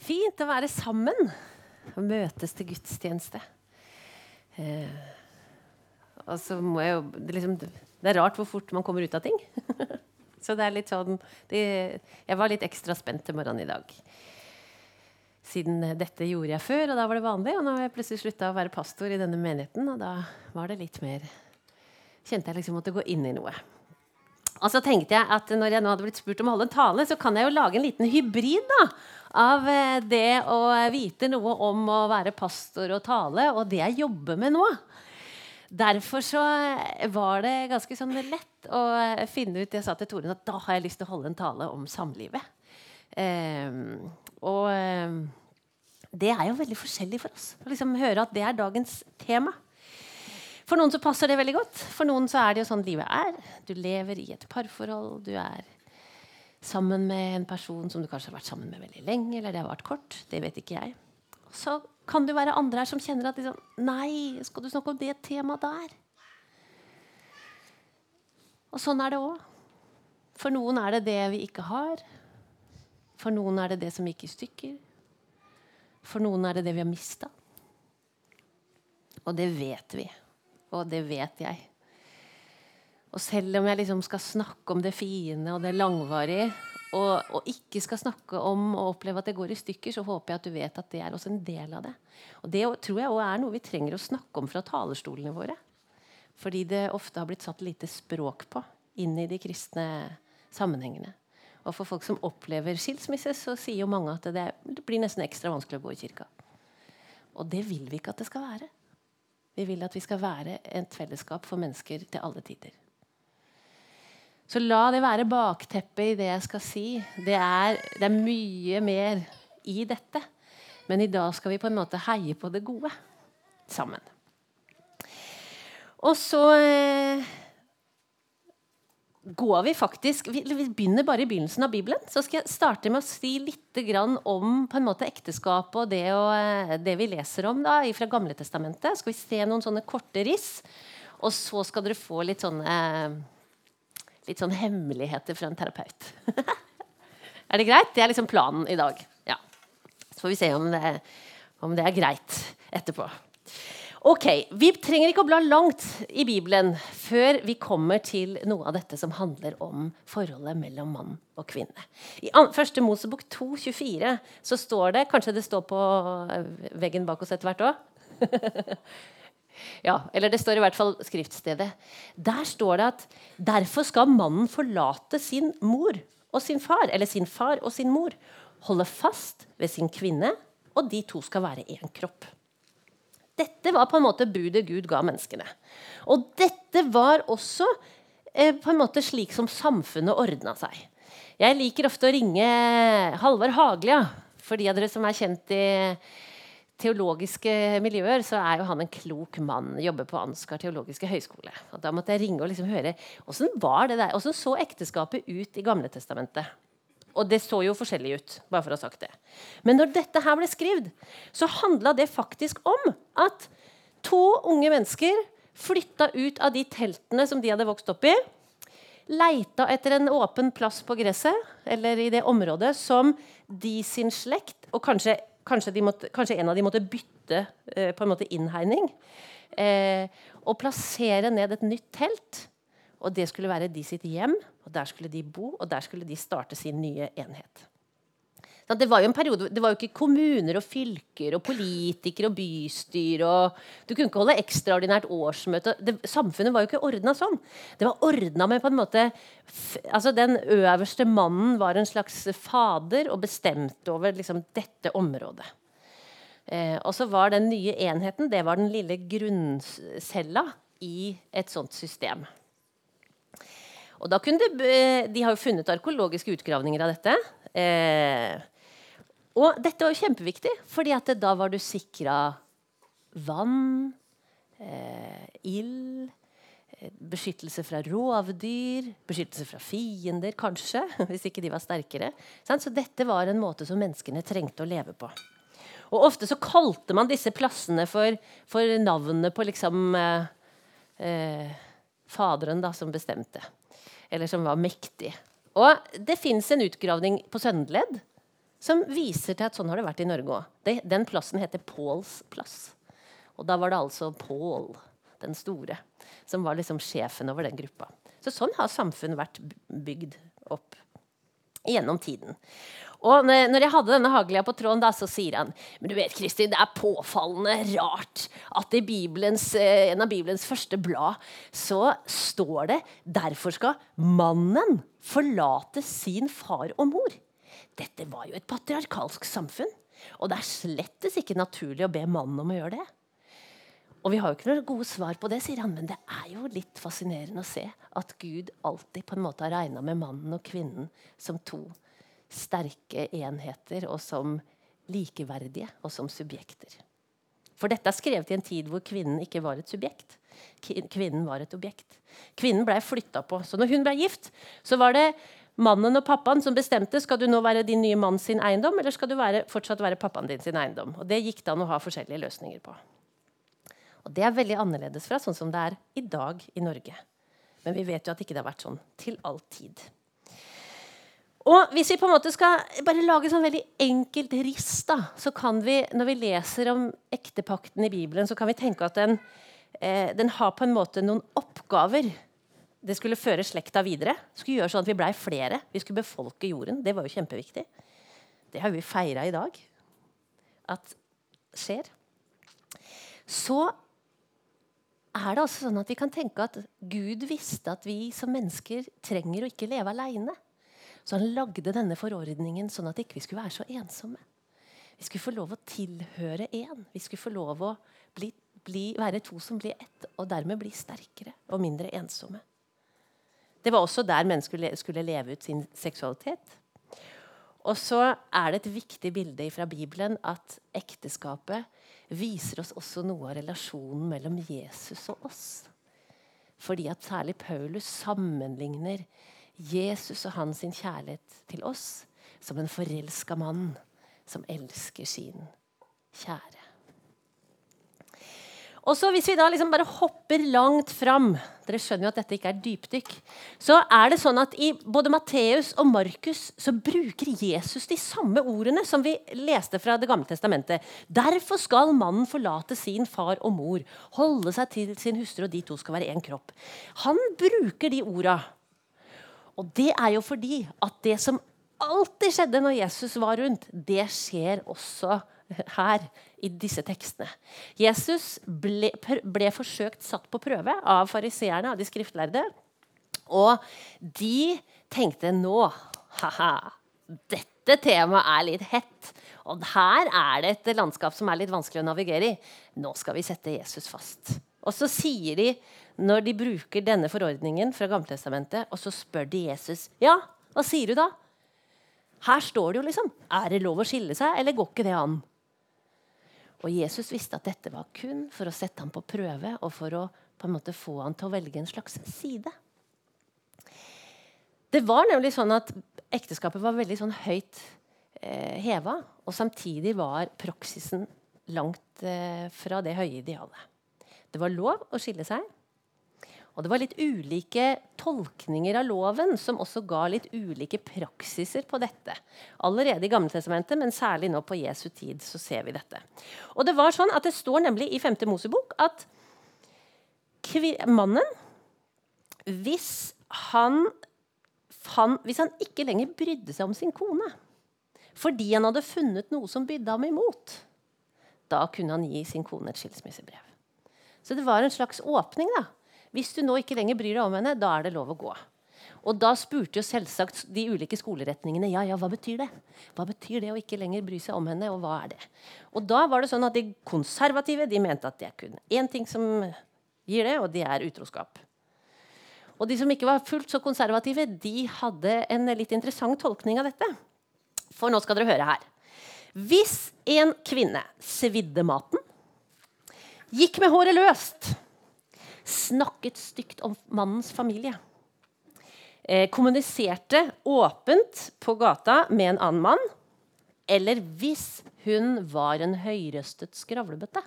Fint å være sammen og møtes til gudstjeneste. Eh, og så må jeg jo det, liksom, det er rart hvor fort man kommer ut av ting. så det er litt sånn det, Jeg var litt ekstra spent til morgenen i dag. Siden dette gjorde jeg før, og da var det vanlig. Og nå har jeg plutselig slutta å være pastor i denne menigheten, og da var det litt mer Kjente jeg liksom måtte gå inn i noe. Og så tenkte jeg at når jeg nå hadde blitt spurt om å holde en tale, så kan jeg jo lage en liten hybrid da, av eh, det å vite noe om å være pastor og tale, og det jeg jobber med nå. Derfor så var det ganske sånn lett å finne ut Jeg sa til Toren at da har jeg lyst til å holde en tale om samlivet. Um, og eh, det er jo veldig forskjellig for oss. Å liksom høre at det er dagens tema. For noen så passer det veldig godt. For noen så er det jo sånn livet er. Du lever i et parforhold. Du er sammen med en person som du kanskje har vært sammen med veldig lenge, eller det har vært kort. Det vet ikke jeg. Så kan det være andre her som kjenner at liksom, Nei, skal du snakke om det temaet der? Og sånn er det òg. For noen er det det vi ikke har. For noen er det det som gikk i stykker. For noen er det det vi har mista. Og det vet vi. Og det vet jeg. Og selv om jeg liksom skal snakke om det fine og det langvarige, og, og, ikke skal snakke om å oppleve at det går i stykker, så håper jeg at du vet at det er også en del av det. Og det tror jeg også er noe vi trenger å snakke om fra talerstolene våre. Fordi det ofte har blitt satt lite språk på inn i de kristne sammenhengene. Og for folk som opplever skilsmisse, så sier jo mange at det, det blir nesten ekstra vanskelig å gå i kirka. Og det vil vi ikke at det skal være. Vi vil at vi skal være et fellesskap for mennesker til alle tider. Så la det være bakteppet i det jeg skal si. Det er, det er, mye mer i dette. Men i dag skal vi på en måte heie på det gode sammen. Og så eh, går vi faktisk vi, vi, begynner bare i begynnelsen av Bibelen. Så skal jeg starte med å si litt om på en måte ekteskapet og det, og, eh, det vi leser om da, fra Gamle Testamentet. Skal vi se noen sånne korte riss. Og så skal dere få litt sånne litt sånn hemmeligheter fra en terapeut. er det greit? Det er liksom planen i dag. Ja. Så får vi se om det, om det er greit etterpå. Ok, Vi trenger ikke å bla langt i Bibelen før vi kommer til noe av dette som handler om forholdet mellom mann og kvinne. I første Mosebok 2,24 så står det Kanskje det står på eh, veggen bak oss etter hvert òg? ja, eller det står i hvert fall skriftstedet. Der står det at derfor skal mannen forlate sin mor og sin far, eller sin far og sin mor, holde fast ved sin kvinne, og de to skal være én kropp. Dette var på en måte budet Gud ga menneskene. Og dette var også eh, på en måte slik som samfunnet ordna seg. Jeg liker ofte å ringe Halvard Haglia. For de av dere som er kjent i teologiske miljøer, så er jo han en klok mann. Jobber på Ansgar teologiske høgskole. Da måtte jeg ringe og liksom høre åssen var det der? Åssen så ekteskapet ut i Gamle Testamentet? Og det så jo forskjellig ut. bare for å ha sagt det. Men når dette her ble skrevet, så handla det faktisk om at to unge mennesker flytta ut av de teltene som de hadde vokst opp i. Leita etter en åpen plass på gresset eller i det området som de sin slekt Og kanskje, kanskje, måtte, kanskje en av de måtte bytte eh, på en måte innhegning. Eh, og plassere ned et nytt telt og det skulle være de sitt hjem, og der skulle de bo, og der skulle de starte sin nye enhet. Det var jo en periode, det var jo ikke kommuner og fylker og politikere og bystyr og Du kunne ikke holde ekstraordinært årsmøte. Det, samfunnet var jo ikke ordna sånn. Det var ordna med på en måte altså Den øverste mannen var en slags fader og bestemte over liksom, dette området. Eh, og så var den nye enheten det var den lille grunncella i et sånt system. Og da kunne de, De har jo funnet arkeologiske utgravninger av dette. Eh, og dette var jo kjempeviktig, fordi at da var du sikra vann, eh, ild, eh, beskyttelse fra rovdyr, beskyttelse fra fiender, kanskje, hvis ikke de var sterkere. Så dette var en måte som menneskene trengte å leve på. Og Ofte så kalte man disse plassene for, for navnet på liksom eh, eh, Faderen da, som bestemte eller som var mektig. Og det fins en utgravning på Søndeled som viser til at sånn har det vært i Norge òg. Den plassen heter Pauls plass. Og da var det altså Paul den store som var liksom sjefen over den gruppa. Så sånn har samfunn vært bygd opp gjennom tiden. Og når jeg hadde denne Hagelia på tråden, da, så sier han men du vet, Kristin, det er påfallende rart at i Bibelens, eh, en av Bibelens første blad så står det derfor skal mannen forlate sin far og mor. Dette var jo et patriarkalsk samfunn. Og det er slettes ikke naturlig å be mannen om å gjøre det. Og vi har jo ikke noen gode svar på det, sier han, men det er jo litt fascinerende å se at Gud alltid på en måte har regna med mannen og kvinnen som to sterke enheter, og som likeverdige, og som subjekter. For dette er skrevet i en tid hvor kvinnen ikke var et subjekt. Kvinnen var et objekt. Kvinnen blei flytta på. Så når hun ble gift, så var det mannen og pappaen som bestemte skal du nå være din nye mann sin eiendom, eller skal du være, fortsatt være pappaen din sin eiendom. Og Det gikk det an å ha forskjellige løsninger på. Og Det er veldig annerledes fra sånn som det er i dag i Norge. Men vi vet jo at ikke det har vært sånn til all tid. Og hvis vi på en måte skal bare lage sånn veldig enkelt riss, da, så kan vi, når vi leser om ektepakten i Bibelen, så kan vi tenke at den, eh, den har på en måte noen oppgaver. Det skulle føre slekta videre. Det skulle gjøre sånn at vi blei flere. Vi skulle befolke jorden. Det var jo kjempeviktig. Det har vi feira i dag at skjer. Så er det altså sånn at vi kan tenke at Gud visste at vi som mennesker trenger å ikke leve aleine. Så han lagde denne forordningen sånn at vi ikke skulle være så ensomme. Vi skulle få lov å tilhøre én. Vi skulle få lov å bli, bli, være to som blir ett, og dermed bli sterkere og mindre ensomme. Det var også der mennesker skulle leve ut sin seksualitet. Og så er det et viktig bilde fra Bibelen at ekteskapet viser oss også noe av relasjonen mellom Jesus og oss. Fordi at særlig Paulus sammenligner Jesus og hans kjærlighet til oss som en forelska mann som elsker sin kjære. Og så Hvis vi da liksom bare hopper langt fram Dere skjønner jo at dette ikke er dypdykk. Så er det sånn at I både Matteus og Markus så bruker Jesus de samme ordene som vi leste fra Det gamle testamentet. Derfor skal mannen forlate sin far og mor, holde seg til sin hustru, og de to skal være én kropp. Han bruker de orda og det er jo fordi at det som alltid skjedde når Jesus var rundt, det skjer også her i disse tekstene. Jesus ble, ble forsøkt satt på prøve av fariseerne, av de skriftlærde. Og de tenkte nå ha-ha, dette temaet er litt hett. Og her er det et landskap som er litt vanskelig å navigere i. Nå skal vi sette Jesus fast. Og så sier de når de bruker denne forordningen fra Gamletestamentet, og så spør de Jesus ja, hva sier du da? Her står det jo liksom Er det lov å skille seg, eller går ikke det an? Og Jesus visste at dette var kun for å sette ham på prøve og for å på en måte få ham til å velge en slags side. Det var nemlig sånn at ekteskapet var veldig sånn høyt eh, heva, og samtidig var praksisen langt eh, fra det høye idealet. Det var lov å skille seg. Og det var litt ulike tolkninger av loven som også ga litt ulike praksiser på dette. Allerede i Gammeltestamentet, men særlig nå på Jesu tid så ser vi dette. Og Det var sånn at det står nemlig i 5. Mosebok at mannen hvis han, fan, hvis han ikke lenger brydde seg om sin kone fordi han hadde funnet noe som bydde ham imot, da kunne han gi sin kone et skilsmissebrev. Så det var en slags åpning. da, hvis du nå ikke lenger bryr deg om henne, da er det lov å gå. Og da spurte jo selvsagt de ulike skoleretningene ja, ja, hva betyr det Hva betyr det å ikke lenger bry seg om henne, og hva er det? Og da var det sånn at De konservative de mente at det er kun én ting som gir det, og det er utroskap. Og de som ikke var fullt så konservative, de hadde en litt interessant tolkning av dette. For nå skal dere høre her. Hvis en kvinne svidde maten, gikk med håret løst snakket stygt om mannens familie. Eh, kommuniserte åpent på gata med en annen mann. Eller hvis hun var en høyrøstet skravlebøtte.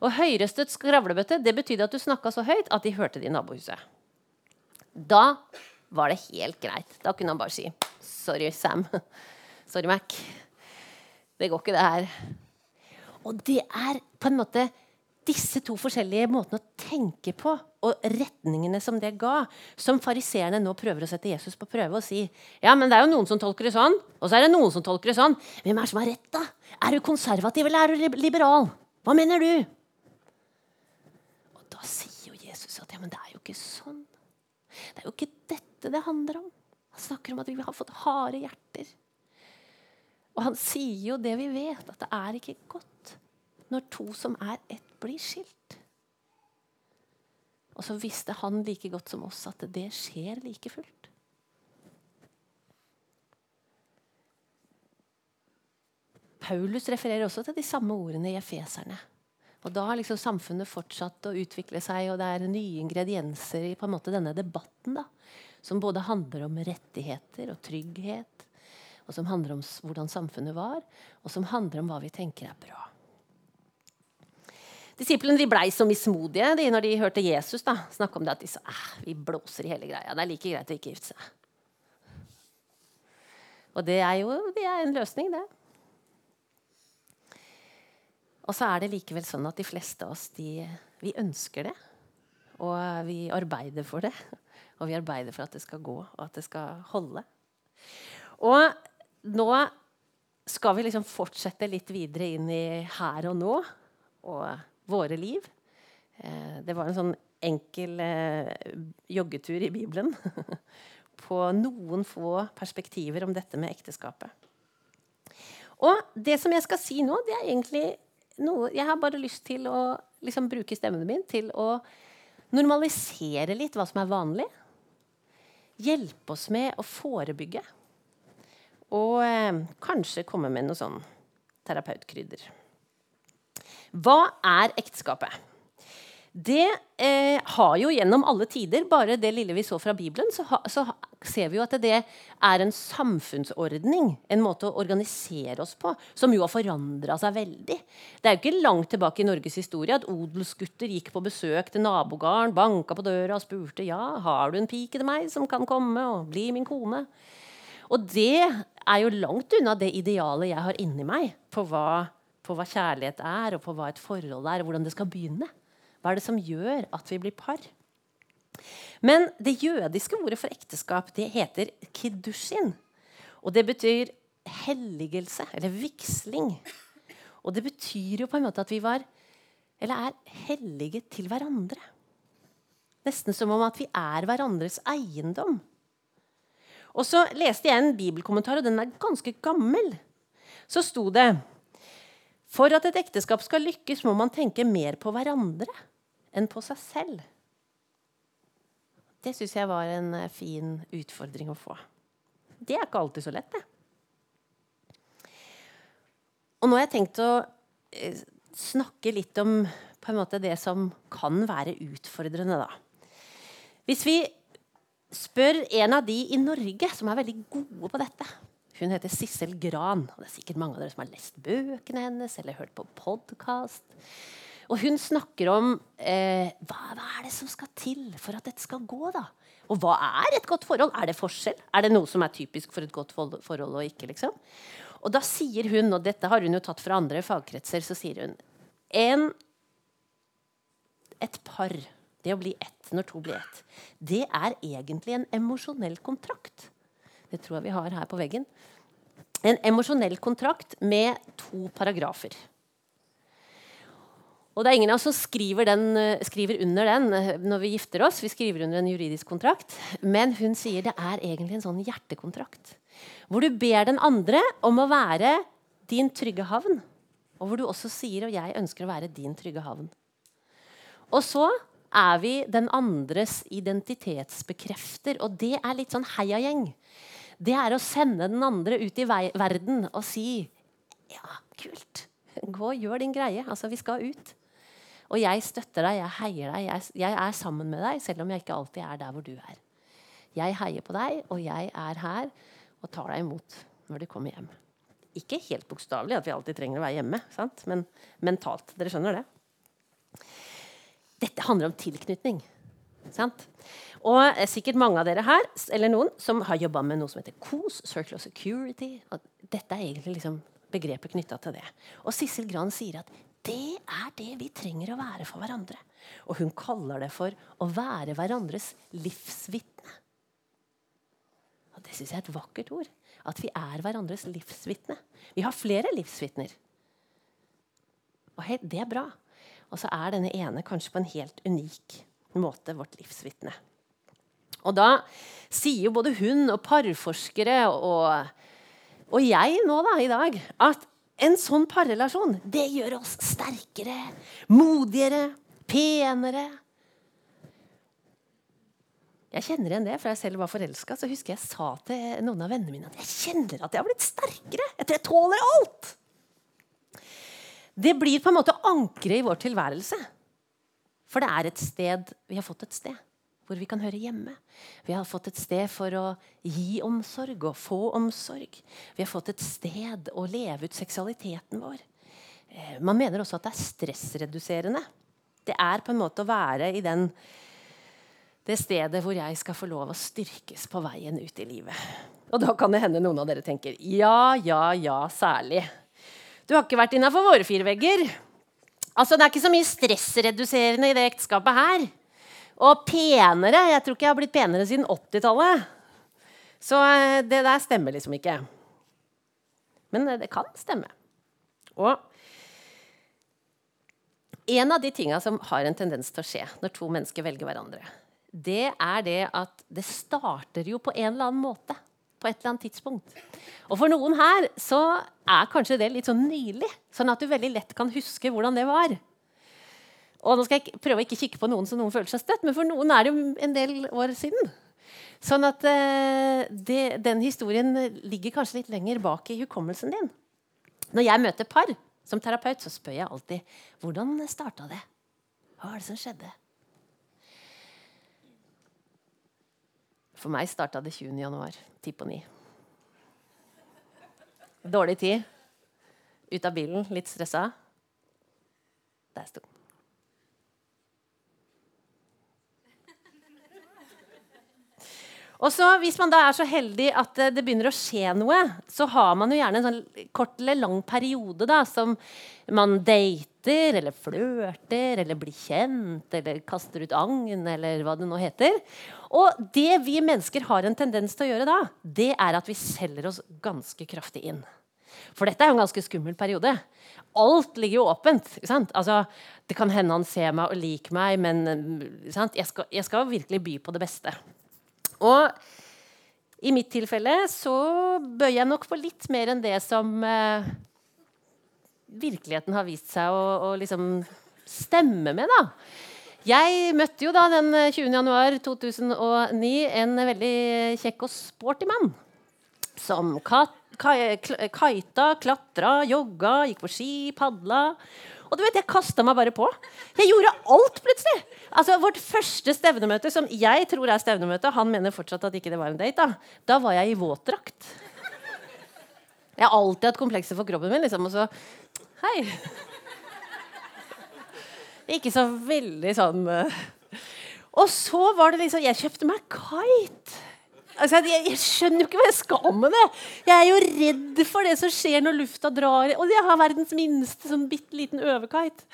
Og høyrøstet skravlebøtte det betydde at du snakka så høyt at de hørte det i nabohuset. Da var det helt greit. Da kunne han bare si 'sorry, Sam'. Sorry, Mac. Det går ikke, det her. Og det er på en måte disse to forskjellige måtene å tenke på og retningene som det ga, som fariseerne nå prøver å sette Jesus på prøve og si ja, men det er jo noen som tolker det sånn, og så er det noen som tolker det sånn. Hvem er det som har rett, da? Er du konservativ, eller er du liberal? Hva mener du? Og da sier jo Jesus at ja, men det er jo ikke sånn. Det er jo ikke dette det handler om. Han snakker om at vi har fått harde hjerter. Og han sier jo det vi vet, at det er ikke godt når to som er ett, blir skilt. Og så visste han like godt som oss at det skjer like fullt. Paulus refererer også til de samme ordene i Efeserne. Og Da har liksom samfunnet fortsatt å utvikle seg, og det er nye ingredienser i på en måte denne debatten. da, Som både handler om rettigheter og trygghet, og som handler om hvordan samfunnet var, og som handler om hva vi tenker er bra. Disiplene de blei så mismodige de, når de hørte Jesus da, snakke om det, at de sa vi blåser i hele greia. Det er like greit å ikke gifte seg. Og det er jo det er en løsning, det. Og så er det likevel sånn at de fleste av oss de, vi ønsker det. Og vi arbeider for det. Og vi arbeider for at det skal gå, og at det skal holde. Og nå skal vi liksom fortsette litt videre inn i her og nå. Og våre liv. Eh, det var en sånn enkel eh, joggetur i Bibelen på noen få perspektiver om dette med ekteskapet. Og det som jeg skal si nå, det er egentlig noe Jeg har bare lyst til å liksom, bruke stemmen min til å normalisere litt hva som er vanlig. Hjelpe oss med å forebygge. Og eh, kanskje komme med noe sånn terapeutkrydder. Hva er ekteskapet? Det eh, har jo gjennom alle tider, bare det lille vi så fra Bibelen, så, ha, så ser vi jo at det er en samfunnsordning, en måte å organisere oss på, som jo har forandra seg veldig. Det er jo ikke langt tilbake i Norges historie at odelsgutter gikk på besøk til nabogården, banka på døra og spurte ja, har du en pike til meg som kan komme og bli min kone. Og det er jo langt unna det idealet jeg har inni meg på hva på hva kjærlighet er, og på hva et forhold er, og hvordan det skal begynne. Hva er det som gjør at vi blir par? Men det jødiske ordet for ekteskap det heter kiddushin. Og det betyr helligelse, eller vigsling. Og det betyr jo på en måte at vi var, eller er, hellige til hverandre. Nesten som om at vi er hverandres eiendom. Og så leste jeg en bibelkommentar, og den er ganske gammel. Så sto det for at et ekteskap skal lykkes, må man tenke mer på hverandre enn på seg selv. Det syns jeg var en eh, fin utfordring å få. Det er ikke alltid så lett, det. Og nå har jeg tenkt å eh, snakke litt om på en måte det som kan være utfordrende, da. Hvis vi spør en av de i Norge som er veldig gode på dette, hun heter Sissel Gran. og Det er sikkert mange av dere som har lest bøkene hennes eller hørt på podkast. Og hun snakker om eh, hva, hva, er det som skal til for at dette skal gå. da? Og hva er et godt forhold? Er det forskjell? Er det noe som er typisk for et godt forhold og ikke? liksom? Og da sier hun, og dette har hun jo tatt fra andre fagkretser, så sier hun en, et par, det å bli ett når to blir ett, det er egentlig en emosjonell kontrakt. Det tror jeg vi har her på veggen en emosjonell kontrakt med to paragrafer. Og det er ingen av oss som skriver, den, eh, skriver, under den eh, når vi gifter oss. Vi skriver under en juridisk kontrakt. Men hun sier det er egentlig en sånn hjertekontrakt. Hvor du ber den andre om å være din trygge havn. Og hvor du også sier og jeg ønsker å være din trygge havn. Og så er vi den andres identitetsbekrefter. Og det er litt sånn heiagjeng det er å sende den andre ut i verden og si Ja, kult. Gå og gjør din greie. Altså, vi skal ut. Og jeg støtter deg, jeg heier deg, jeg, jeg, er sammen med deg, selv om jeg ikke alltid er der hvor du er. Jeg heier på deg, og jeg er her og tar deg imot når du kommer hjem. Ikke helt bokstavelig at vi alltid trenger å være hjemme, sant? men mentalt. Dere skjønner det? Dette handler om tilknytning. Sant? Og eh, sikkert mange av dere her eller noen, som har jobba med noe som heter COS, Circle of Security. Dette er egentlig liksom begrepet knytta til det. Og Sissel Gran sier at det er det vi trenger å være for hverandre. Og hun kaller det for å være hverandres livsvitne. Og det syns jeg er et vakkert ord. At vi er hverandres livsvitne. Vi har flere livsvitner. Og det er bra. Og så er denne ene kanskje på en helt unik måte vårt livsvitne. Og da sier jo både hun og parforskere og, og jeg nå da, i dag at en sånn parrelasjon det gjør oss sterkere, modigere, penere. Jeg kjenner igjen det, for jeg selv var forelska. Så husker jeg sa til noen av vennene mine at jeg kjenner at jeg har blitt sterkere. Jeg tror jeg tåler alt. Det blir på en måte ankeret i vår tilværelse. For det er et sted Vi har fått et sted hvor vi kan høre hjemme. Vi har fått et sted for å gi omsorg og få omsorg. Vi har fått et sted å leve ut seksualiteten vår. Eh, man mener også at det er stressreduserende. Det er på en måte å være i den, det stedet hvor jeg skal få lov å styrkes på veien ut i livet. Og da kan det hende noen av dere tenker ja, ja, ja, særlig. Du har ikke vært innafor våre fire vegger. Altså, Det er ikke så mye stressreduserende i det ekteskapet her. Og penere Jeg tror ikke jeg har blitt penere siden 80-tallet. Så eh, det der stemmer liksom ikke. Men eh, det kan stemme. Og en av de tinga som har en tendens til å skje når to mennesker velger hverandre, det er det at det starter jo på en eller annen måte. På et eller annet tidspunkt. Og for noen her så er kanskje det litt sånn nylig. Sånn at du veldig lett kan huske hvordan det var. Og nå skal jeg prøve å ikke kikke på noen som noen føler seg støtt, men for noen er det jo en del år siden. Sånn at eh, det, den historien ligger kanskje litt lenger bak i hukommelsen din. Når jeg møter par som terapeut, så spør jeg alltid hvordan starta det? Hva var det som skjedde? For meg starta det 20. januar. Ti på ni. Dårlig tid. Ut av bilen, litt stressa. Der sto den. Og så, Hvis man da er så heldig at eh, det begynner å skje noe, så har man jo gjerne en sånn kort eller lang periode da, som man dater eller flørter eller blir kjent eller kaster ut agn eller hva det nå heter. Og det vi mennesker har en tendens til å gjøre da, det er at vi selger oss ganske kraftig inn. For dette er jo en ganske skummel periode. Alt ligger jo åpent. Altså, det kan hende han ser meg og liker meg, men jeg skal, jeg skal virkelig by på det beste. Og i mitt tilfelle så bøyer jeg nok på litt mer enn det som eh, virkeligheten har vist seg å, å liksom stemme med. da. Jeg møtte jo da den 20. januar 2009 en veldig kjekk og sporty mann. Som kita, klatra, jogga, gikk på ski, padla. Og du vet, jeg kasta meg bare på. Jeg gjorde alt plutselig. Altså, Vårt første stevnemøte, som jeg tror er stevnemøte Han mener fortsatt at ikke det var en date. Da, da var jeg i våtdrakt. Jeg har alltid hatt komplekser for kroppen min. liksom, Og så Hei. Ikke så veldig sånn uh. Og så var det liksom Jeg kjøpte meg kite. Altså, jeg, jeg, skjønner jo ikke hva jeg skal med det. Jeg er jo redd for det som skjer når lufta drar. Og jeg har verdens minste sånn bitte liten overkite.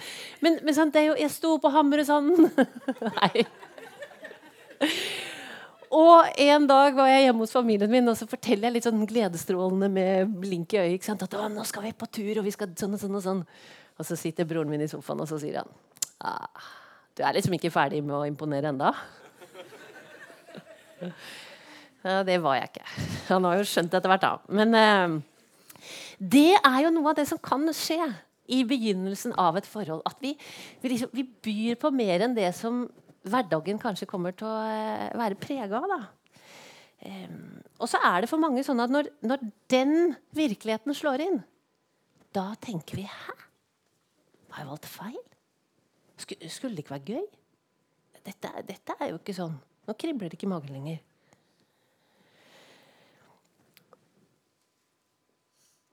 Men, men sånn, jo, jeg sto på Hamresanden. Nei. Og en dag var jeg hjemme hos familien min, og så forteller jeg litt sånn gledesstrålende med blink i øyet at nå skal vi på tur, og vi skal sånn og sånn. Og sånn. Og så sitter broren min i sofaen, og så sier han ah, Du er liksom ikke ferdig med å imponere enda? Det var jeg ikke. Han har jo skjønt det etter hvert, da. Men uh, det er jo noe av det som kan skje i begynnelsen av et forhold. At vi, vi, liksom, vi byr på mer enn det som hverdagen kanskje kommer til å uh, være prega av. da. Um, og så er det for mange sånn at når, når den virkeligheten slår inn, da tenker vi Hæ? Har jeg valgt feil? Skulle, skulle det ikke være gøy? Dette, dette, er jo ikke sånn. Nå kribler det ikke i magen lenger.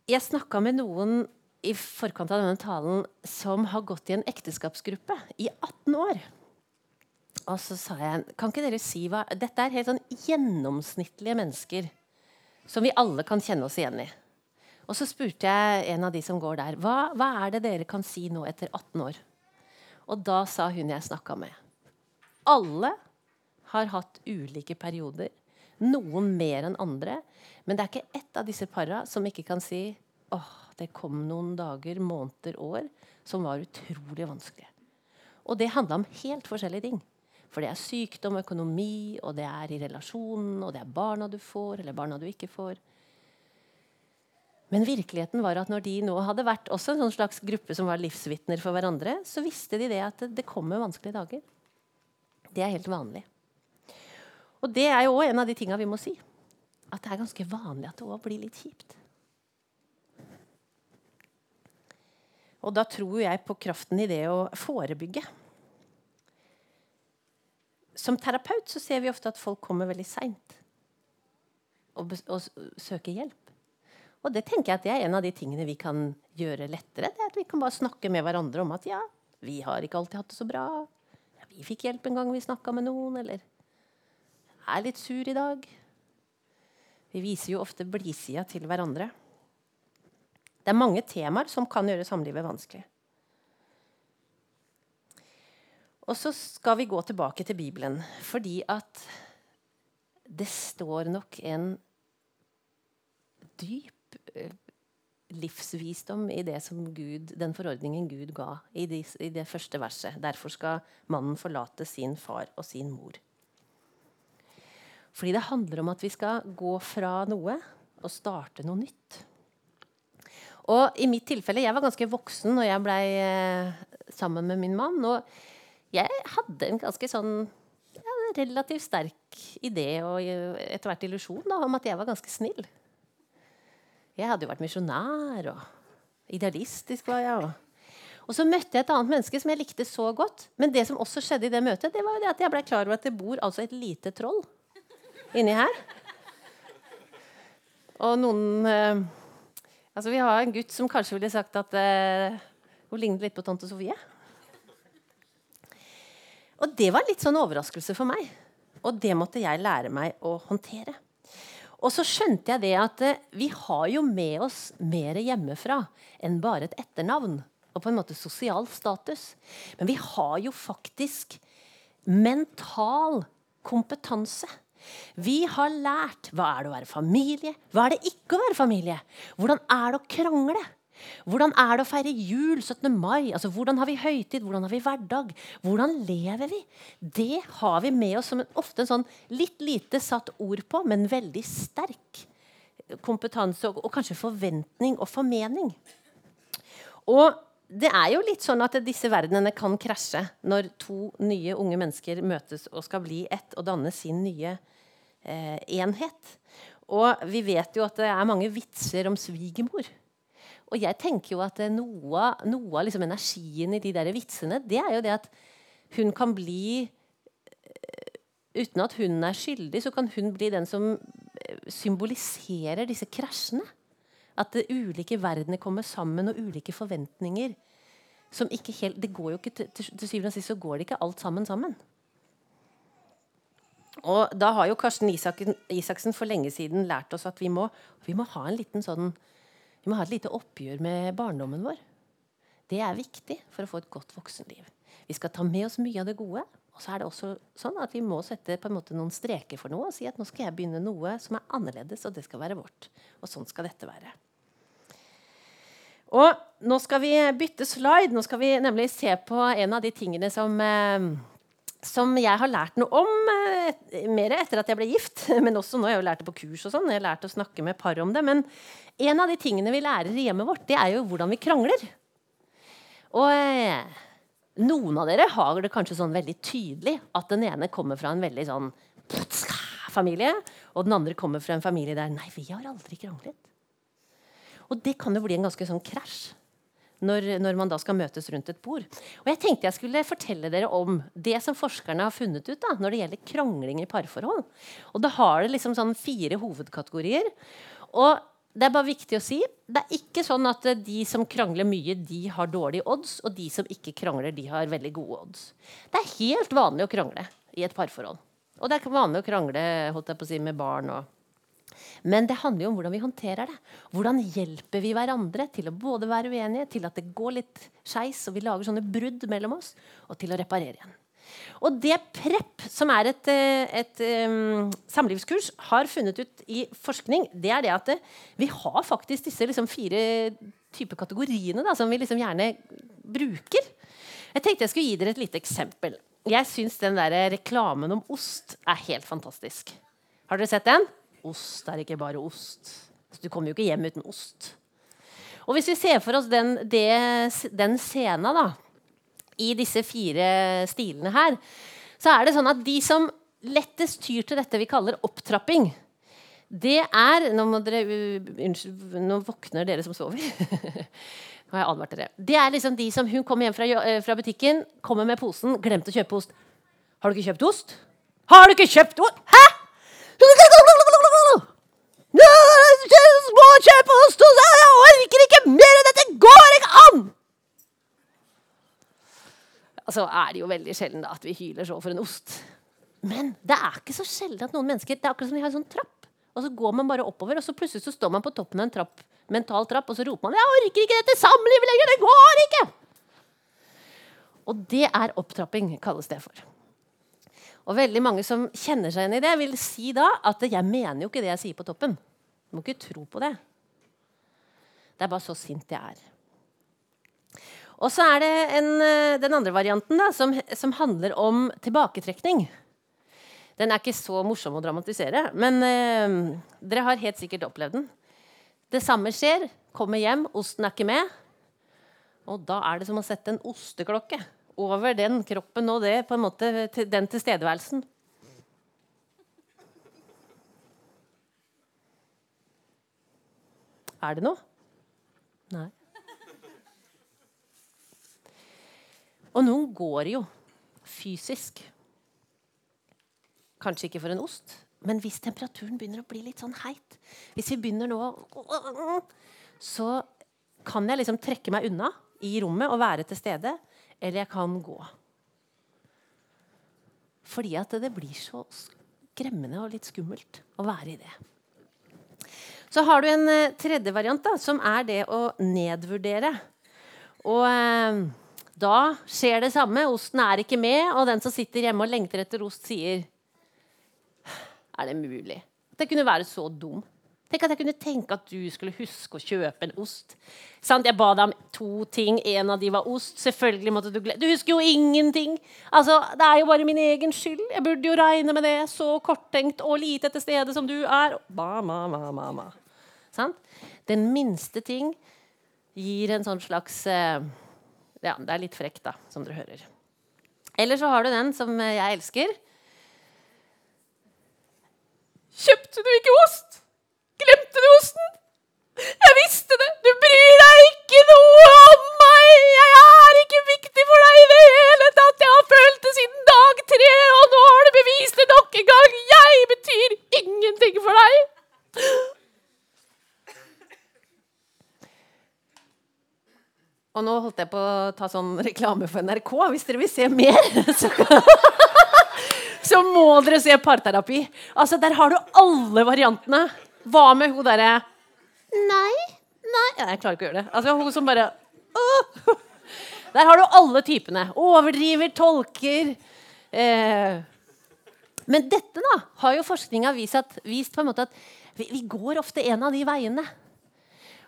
Jeg snakka med noen i forkant av denne talen som har gått i en ekteskapsgruppe i 18 år. Og så sa jeg Kan ikke dere si hva Dette er helt sånn gjennomsnittlige mennesker som vi alle kan kjenne oss igjen i. Og så spurte jeg en av de som går der, hva, hva er det dere kan si nå etter 18 år? Og da sa hun jeg snakka med, alle har hatt ulike perioder. Noen mer enn andre. Men det er ikke ett av disse para som ikke kan si åh, det kom noen dager, måneder, år som var utrolig vanskelige. Og det handla om helt forskjellige ting. For det er sykdom, økonomi, og det er i relasjonen, og det er barna du får, eller barna du ikke får. Men virkeligheten var at når de nå hadde vært også en sånn slags gruppe som var livsvitner for hverandre, så visste de det at det kommer vanskelige dager. Det er helt vanlig. Og det er jo òg en av de tinga vi må si. At det er ganske vanlig at det òg blir litt kjipt. Og da tror jeg på kraften i det å forebygge som terapeut så ser vi ofte at folk kommer veldig seint og, og, søker hjelp. Og det tenker jeg at det er en av de tingene vi kan gjøre lettere. det er at Vi kan bare snakke med hverandre om at ja, vi har ikke alltid hatt det så bra. Ja, vi fikk hjelp en gang vi snakka med noen, eller er litt sur i dag. Vi viser jo ofte blidsida til hverandre. Det er mange temaer som kan gjøre samlivet vanskelig. Og så skal vi gå tilbake til Bibelen, fordi at det står nok en dyp eh, livsvisdom i Gud, den forordningen Gud ga i det første verset. Derfor skal mannen forlate sin far og sin mor. Fordi det handler om at vi skal gå fra noe og starte noe nytt. Og i mitt tilfelle, Jeg var ganske voksen når jeg ble eh, sammen med min mann. og jeg hadde en ganske sånn ja, relativt sterk idé og etter hvert illusjon om at jeg var ganske snill. Jeg hadde jo vært misjonær, og idealistisk var jeg. Og, og så møtte jeg et annet menneske som jeg likte så godt. Men det som også skjedde i det møtet, det var jo det at jeg ble klar over at det bor altså et lite troll inni her. Og noen eh, Altså, vi har en gutt som kanskje ville sagt at eh, hun lignet litt på tante Sofie. Og det var litt sånn overraskelse for meg. Og det måtte jeg lære meg å håndtere. Og så skjønte jeg det at eh, vi har jo med oss mer hjemmefra enn bare et etternavn og på en måte sosial status. Men vi har jo faktisk mental kompetanse. Vi har lært hva er det å være familie, hva er det ikke å være familie. Hvordan er det å krangle? Hvordan er det å feire jul 17. mai? Altså, hvordan har vi høytid? Hvordan har vi hverdag? Hvordan lever vi? Det har vi med oss som en, ofte en sånn litt lite satt ord på, men veldig sterk kompetanse og, og kanskje forventning og formening. Og det er jo litt sånn at disse verdenene kan krasje når to nye unge mennesker møtes og skal bli ett og danne sin nye eh, enhet. Og vi vet jo at det er mange vitser om svigermor. Og jeg tenker jo at eh, noe, noe av liksom energien i de der vitsene, det er jo det at hun kan bli eh, Uten at hun er skyldig, så kan hun bli den som eh, symboliserer disse krasjene. At ulike verdener kommer sammen, og ulike forventninger. Helt, ikke til, til syvende og sist så går det ikke alt sammen sammen. Og da har jo Karsten Isaksen, Isaksen for lenge siden lært oss at vi må, vi må ha en liten sånn vi må ha et lite oppgjør med barndommen vår. Det er viktig for å få et godt voksenliv. Vi skal ta med oss mye av det gode. Og så er det også sånn at vi må sette på en måte noen streker for noe og si at nå skal jeg begynne noe som er annerledes, og det skal være vårt. Og sånn skal dette være. Og nå skal vi bytte slide. Nå skal vi nemlig se på en av de tingene som eh, som jeg har lært noe om eh, mer etter at jeg ble gift. Men også nå har jeg jo lært det på kurs. og sånn, jeg har lært å snakke med par om det, Men en av de tingene vi lærer i hjemmet vårt, det er jo hvordan vi krangler. Og eh, noen av dere har det kanskje sånn veldig tydelig at den ene kommer fra en veldig sånn familie, og den andre kommer fra en familie der Nei, vi har aldri kranglet. Og det kan jo bli en ganske sånn krasj når, når, man da skal møtes rundt et bord. Og jeg tenkte jeg skulle fortelle dere om det som forskerne har funnet ut da, når det gjelder krangling i parforhold. Og da har det liksom sånn fire hovedkategorier. Og det er bare viktig å si det er ikke sånn at eh, de som krangler mye, de har dårlige odds, og de som ikke krangler, de har veldig gode odds. Det er helt vanlig å krangle i et parforhold. Og det er vanlig å krangle holdt jeg på å si, med barn. Og. Men det handler jo om hvordan vi håndterer det. Hvordan hjelper vi hverandre til å både være uenige, til at det går litt skeis, og vi lager sånne brudd mellom oss, og til å reparere igjen. Og det PREP, som er et, et, et um, samlivskurs, har funnet ut i forskning, det er det at eh, vi har faktisk disse liksom, fire typer kategoriene da, som vi liksom gjerne bruker. Jeg tenkte jeg skulle gi dere et lite eksempel. Jeg syns den der reklamen om ost er helt fantastisk. Har dere sett den? Ost er ikke bare ost. Du kommer jo ikke hjem uten ost. Og hvis vi ser for oss den, den scenen, da i disse fire stilene her, så er det sånn at de som lettest tyr til dette vi kaller opptrapping, det er Nå, må dere, unnskyld, nå våkner dere som sover. nå har jeg advart dere. Det er liksom de som Hun kommer hjem fra, eh, fra butikken, kommer med posen, glemte å kjøpe ost. Har du ikke kjøpt ost? Har du ikke kjøpt ost? Hæ?! Må kjøpe ost! Jeg orker ikke mer! Dette går ikke an! altså er det jo veldig sjelden at vi hyler så for en ost. Men det er ikke så sjelden at noen mennesker Det er akkurat som de har en sånn trapp. Og så går man bare oppover, og så plutselig så står man på toppen av en trapp, mental trapp, og så roper man 'Jeg orker ikke dette samlivet lenger! Det går ikke!' Og det er opptrapping, kalles det for. Og veldig mange som kjenner seg igjen i det, vil si da at 'jeg mener jo ikke det jeg sier på toppen'. Du må ikke tro på det. Det er bare så sint jeg er. Og så er det en, eh, den andre varianten da, som, som, handler om tilbaketrekning. Den er ikke så morsom å dramatisere, men eh, dere har helt sikkert opplevd den. Det samme skjer. Kommer hjem, osten er ikke med. Og da er det som å sette en osteklokke over den kroppen og det, på en måte, den tilstedeværelsen. Er det noe? Nei. Og noen går jo fysisk. Kanskje ikke for en ost, men hvis temperaturen begynner å bli litt sånn heit Hvis vi begynner nå Så kan jeg liksom trekke meg unna i rommet og være til stede, eller jeg kan gå. Fordi at det blir så skremmende og litt skummelt å være i det. Så har du en eh, tredje variant, da, som er det å nedvurdere. Og eh, da skjer det samme. Osten er ikke med, og den som sitter hjemme og lengter etter ost, sier Er det mulig? Jeg kunne være så dum. Tenk at jeg kunne tenke at du skulle huske å kjøpe en ost. Sant? Jeg ba deg om to ting. En av de var ost. Selvfølgelig måtte Du glede Du husker jo ingenting! Altså, Det er jo bare min egen skyld. Jeg burde jo regne med det. Så korttenkt og lite til stede som du er. Ba, ma, ma, ma, ma. Sant? Den minste ting gir en sånn slags eh, ja, det er litt frekt, da, som dere hører. Eller så har du den som jeg elsker. Kjøpte du ikke ost? Glemte du osten? Jeg visste det! Du bryr deg ikke noe om meg! Jeg er ikke viktig for deg i det hele tatt! Jeg har følt det siden dag tre, og nå har du bevist det nok en gang! Jeg betyr ingenting for deg! Og nå holdt jeg på å ta sånn reklame for NRK. Hvis dere vil se mer, så, så må dere se Parterapi. Altså, Der har du alle variantene. Hva med hun derre Nei, nei Jeg klarer ikke å gjøre det. Altså, Hun som bare Åh! Der har du alle typene. Overdriver, tolker. Eh. Men dette da, har jo forskninga vist, vist, på en måte at vi, vi går ofte en av de veiene.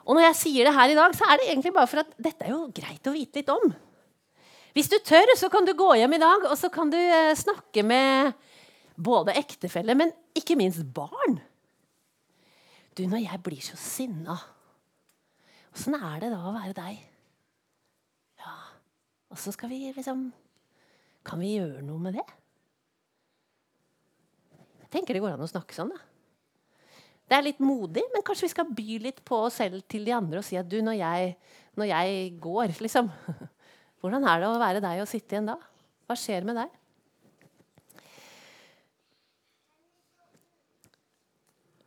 Og når jeg sier det her i dag, så er det egentlig bare for at dette er jo greit å vite litt om. Hvis du tør, så kan du gå hjem i dag og så kan du eh, snakke med både ektefelle, men ikke minst barn. Du, når jeg blir så sinna, åssen er det da å være deg? Ja, Og så skal vi liksom Kan vi gjøre noe med det? Jeg tenker det går an å snakke sånn, da. Det er litt modig, men kanskje vi skal by litt på oss selv til de andre og si at du, når jeg, når jeg går, liksom Hvordan er det å være deg og sitte igjen da? Hva skjer med deg?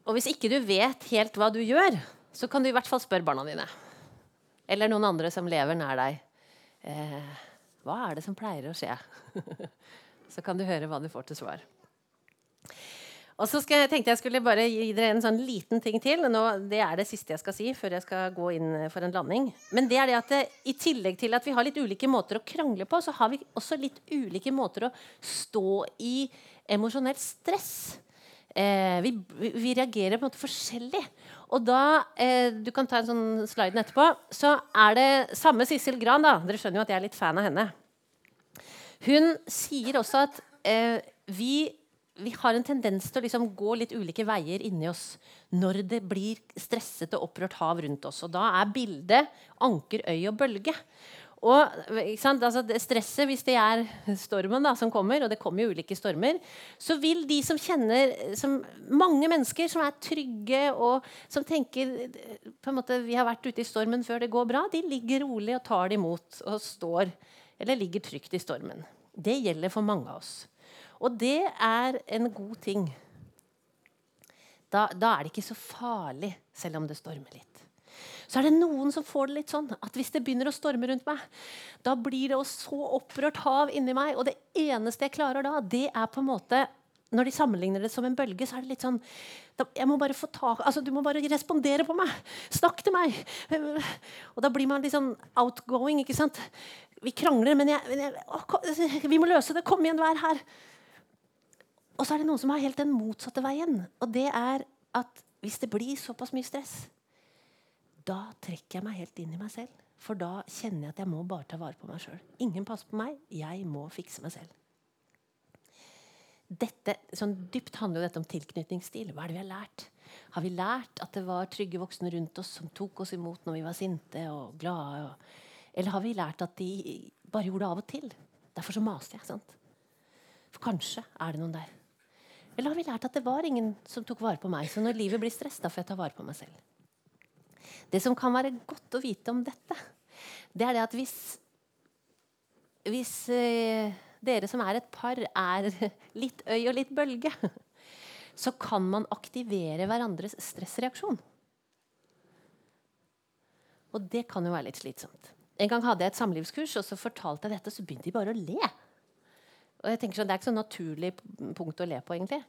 Og hvis ikke du vet helt hva du gjør, så kan du i hvert fall spørre barna dine. Eller noen andre som lever nær deg. Eh, hva er det som pleier å skje? så kan du høre hva du får til svar. Og så jeg, tenkte jeg skulle bare gi dere en sånn liten ting til. Nå, det er det siste jeg skal si før jeg skal gå inn for en landing. Men det er det at det, i tillegg til at vi har litt ulike måter å krangle på, så har vi også litt ulike måter å stå i emosjonelt stress. Eh, vi, vi, reagerer på en måte forskjellig. Og da eh, Du kan ta en sånn sliden etterpå. Så er det samme Sissel Gran. da, Dere skjønner jo at jeg er litt fan av henne. Hun sier også at eh, vi vi har en tendens til å liksom gå litt ulike veier inni oss når det blir stresset og opprørt hav rundt oss. Og da er bildet anker, øy og bølge. Og altså, Stresset, hvis det er stormen da, som kommer, og det kommer jo ulike stormer, så vil de som kjenner som Mange mennesker som er trygge og som tenker på en måte, vi har vært ute i stormen før det går bra, de ligger rolig og tar det imot og står eller ligger trygt i stormen. Det gjelder for mange av oss. Og det er en god ting. Da, da, er det ikke så farlig, selv om det stormer litt. Så er det noen som får det litt sånn at hvis det begynner å storme rundt meg, da blir det så opprørt hav inni meg, og det eneste jeg klarer da, det er på en måte når de sammenligner det som en bølge, så er det litt sånn jeg må bare få tak, altså Du må bare respondere på meg. Snakk til meg. Og da blir man litt sånn outgoing. ikke sant? Vi krangler, men jeg, jeg å, vi må løse det. Kom igjen, er her. Og så er det noen som har helt den motsatte veien. Og det er at hvis det blir såpass mye stress, da trekker jeg meg helt inn i meg selv. For da kjenner jeg at jeg må bare ta vare på meg sjøl. Ingen passer på meg. Jeg må fikse meg selv. Dette, sånn Dypt handler jo dette om tilknytningsstil. Hva er det vi har lært? Har vi lært at det var trygge voksne rundt oss som tok oss imot når vi var sinte og glade? eller har vi lært at de bare gjorde det av og til? Derfor så maste jeg. sant? For kanskje er det noen der. Eller har vi lært at det var ingen som tok vare på meg? Så når livet blir stress, da får jeg ta vare på meg selv. Det som kan være godt å vite om dette, det er det at hvis, hvis eh, dere som er et par, er litt øy og litt bølge, så kan man aktivere hverandres stressreaksjon. Og det kan jo være litt slitsomt. En gang hadde jeg et samlivskurs, og så fortalte jeg dette, og så begynte de bare å le. Og jeg tenker sånn, Det er ikke så naturlig punkt å le på, egentlig.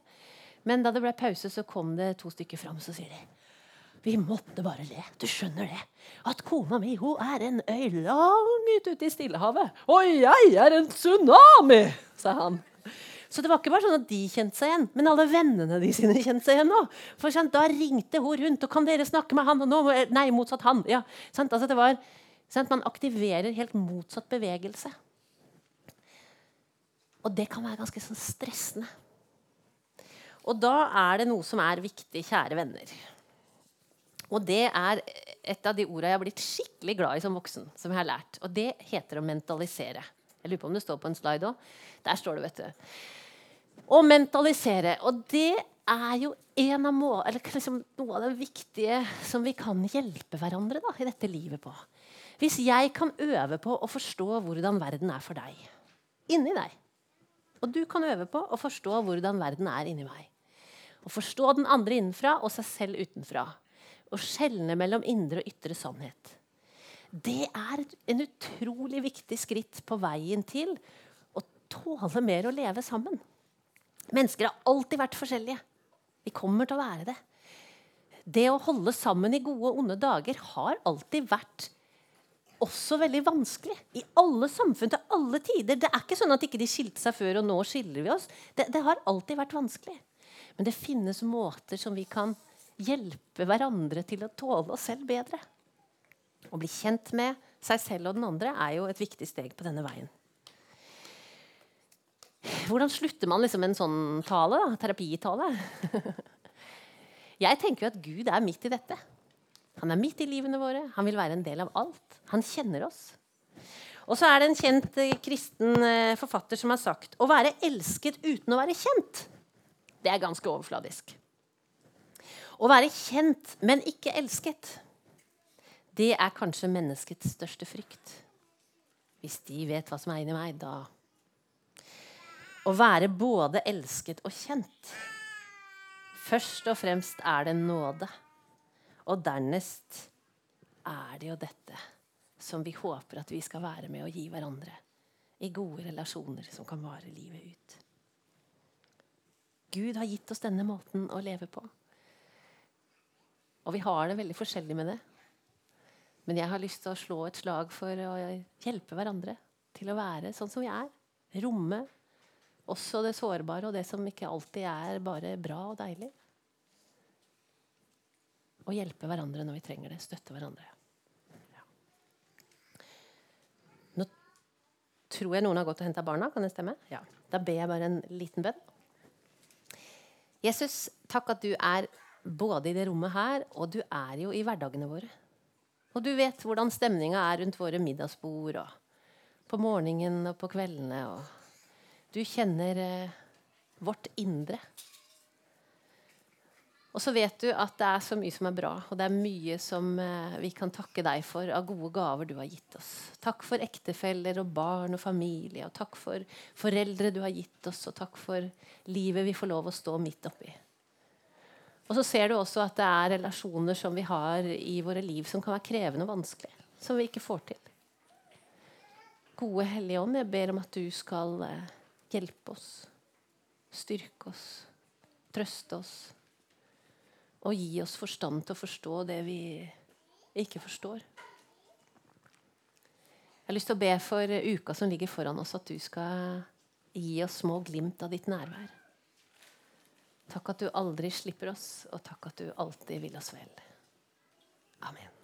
Men da det ble pause, så kom det to stykker fram, så sier de vi måtte bare le. Du skjønner det? At kona mi hun er en øy langt ute i Stillehavet. Og jeg er en tsunami, sa han. Så det var ikke bare sånn at de kjente seg igjen, men alle vennene de sine kjente seg igjen Også. For sant, da ringte hun rundt, og 'kan dere snakke med han?' Og nå, nei, motsatt han. Ja, sant, altså det var, sant, Man aktiverer helt motsatt bevegelse. Og det kan være ganske sånn stressende. Og da er det noe som er viktig, kjære venner. Og det er et av de orda jeg har blitt skikkelig glad i som voksen. som jeg har lært. Og det heter å mentalisere. Jeg lurer på om det står på en slide òg. Der står det, vet du. Å mentalisere. Og det er jo en av må liksom noe av det viktige som vi kan hjelpe hverandre da, i dette livet på. Hvis jeg kan øve på å forstå hvordan verden er for deg, inni deg og du kan øve på å forstå hvordan verden er inni meg. Å forstå den andre innenfra og seg selv utenfra. Å skjelne mellom indre og ytre sannhet. Det er en utrolig viktig skritt på veien til å tåle mer å leve sammen. Mennesker har alltid vært forskjellige. Vi kommer til å være det. Det å holde sammen i gode og onde dager har alltid vært også veldig vanskelig. I alle samfunn til alle tider. Det er ikke sånn at ikke de skilte seg før, og nå skiller vi oss. Det, det, har alltid vært vanskelig. Men det finnes måter som vi kan hjelpe hverandre til å tåle oss selv bedre. Å bli kjent med seg selv og den andre er jo et viktig steg på denne veien. Hvordan slutter man liksom en sånn tale? da? Terapitale? Jeg tenker jo at Gud er midt i dette. Han er midt i livene våre. Han vil være en del av alt. Han kjenner oss. Og så er det en kjent eh, kristen eh, forfatter som har sagt å være elsket uten å være kjent, det er ganske overfladisk. Å være kjent, men ikke elsket, det er kanskje menneskets største frykt. Hvis de vet hva som er inni meg, da Å være både elsket og kjent. Først og fremst er det nåde. Og dernest er det jo dette som vi håper at vi skal være med å gi hverandre i gode relasjoner som kan vare livet ut. Gud har gitt oss denne måten å leve på. Og vi har det veldig forskjellig med det. Men jeg har lyst til å slå et slag for å hjelpe hverandre til å være sånn som vi er. Romme også det sårbare og det som ikke alltid er bare bra og deilig. Og hjelpe hverandre når vi trenger det. Støtte hverandre. Ja. Nå tror jeg noen har gått og henta barna. Kan det stemme? Ja. Da ber jeg bare en liten bønn. Jesus, takk at du er både i det rommet her, og du er jo i hverdagene våre. Og du vet hvordan stemninga er rundt våre middagsbord, og på morgenen og på kveldene. Og du kjenner eh, vårt indre. Og så vet du at det er så mye som er bra, og det er mye som eh, vi kan takke deg for av gode gaver du har gitt oss. Takk for ektefeller og barn og familie, og takk for foreldre du har gitt oss, og takk for livet vi får lov å stå midt oppi. Og så ser du også at det er relasjoner som vi har i våre liv som kan være krevende og vanskelige. Som vi ikke får til. Gode Hellige Ånd, jeg ber om at du skal eh, hjelpe oss, styrke oss, trøste oss og gi oss forstand til å forstå det vi ikke forstår. Jeg har lyst til å be for uka som ligger foran oss, at du skal gi oss små glimt av ditt nærvær. Takk at du aldri slipper oss, og takk at du alltid vil oss vel. Amen.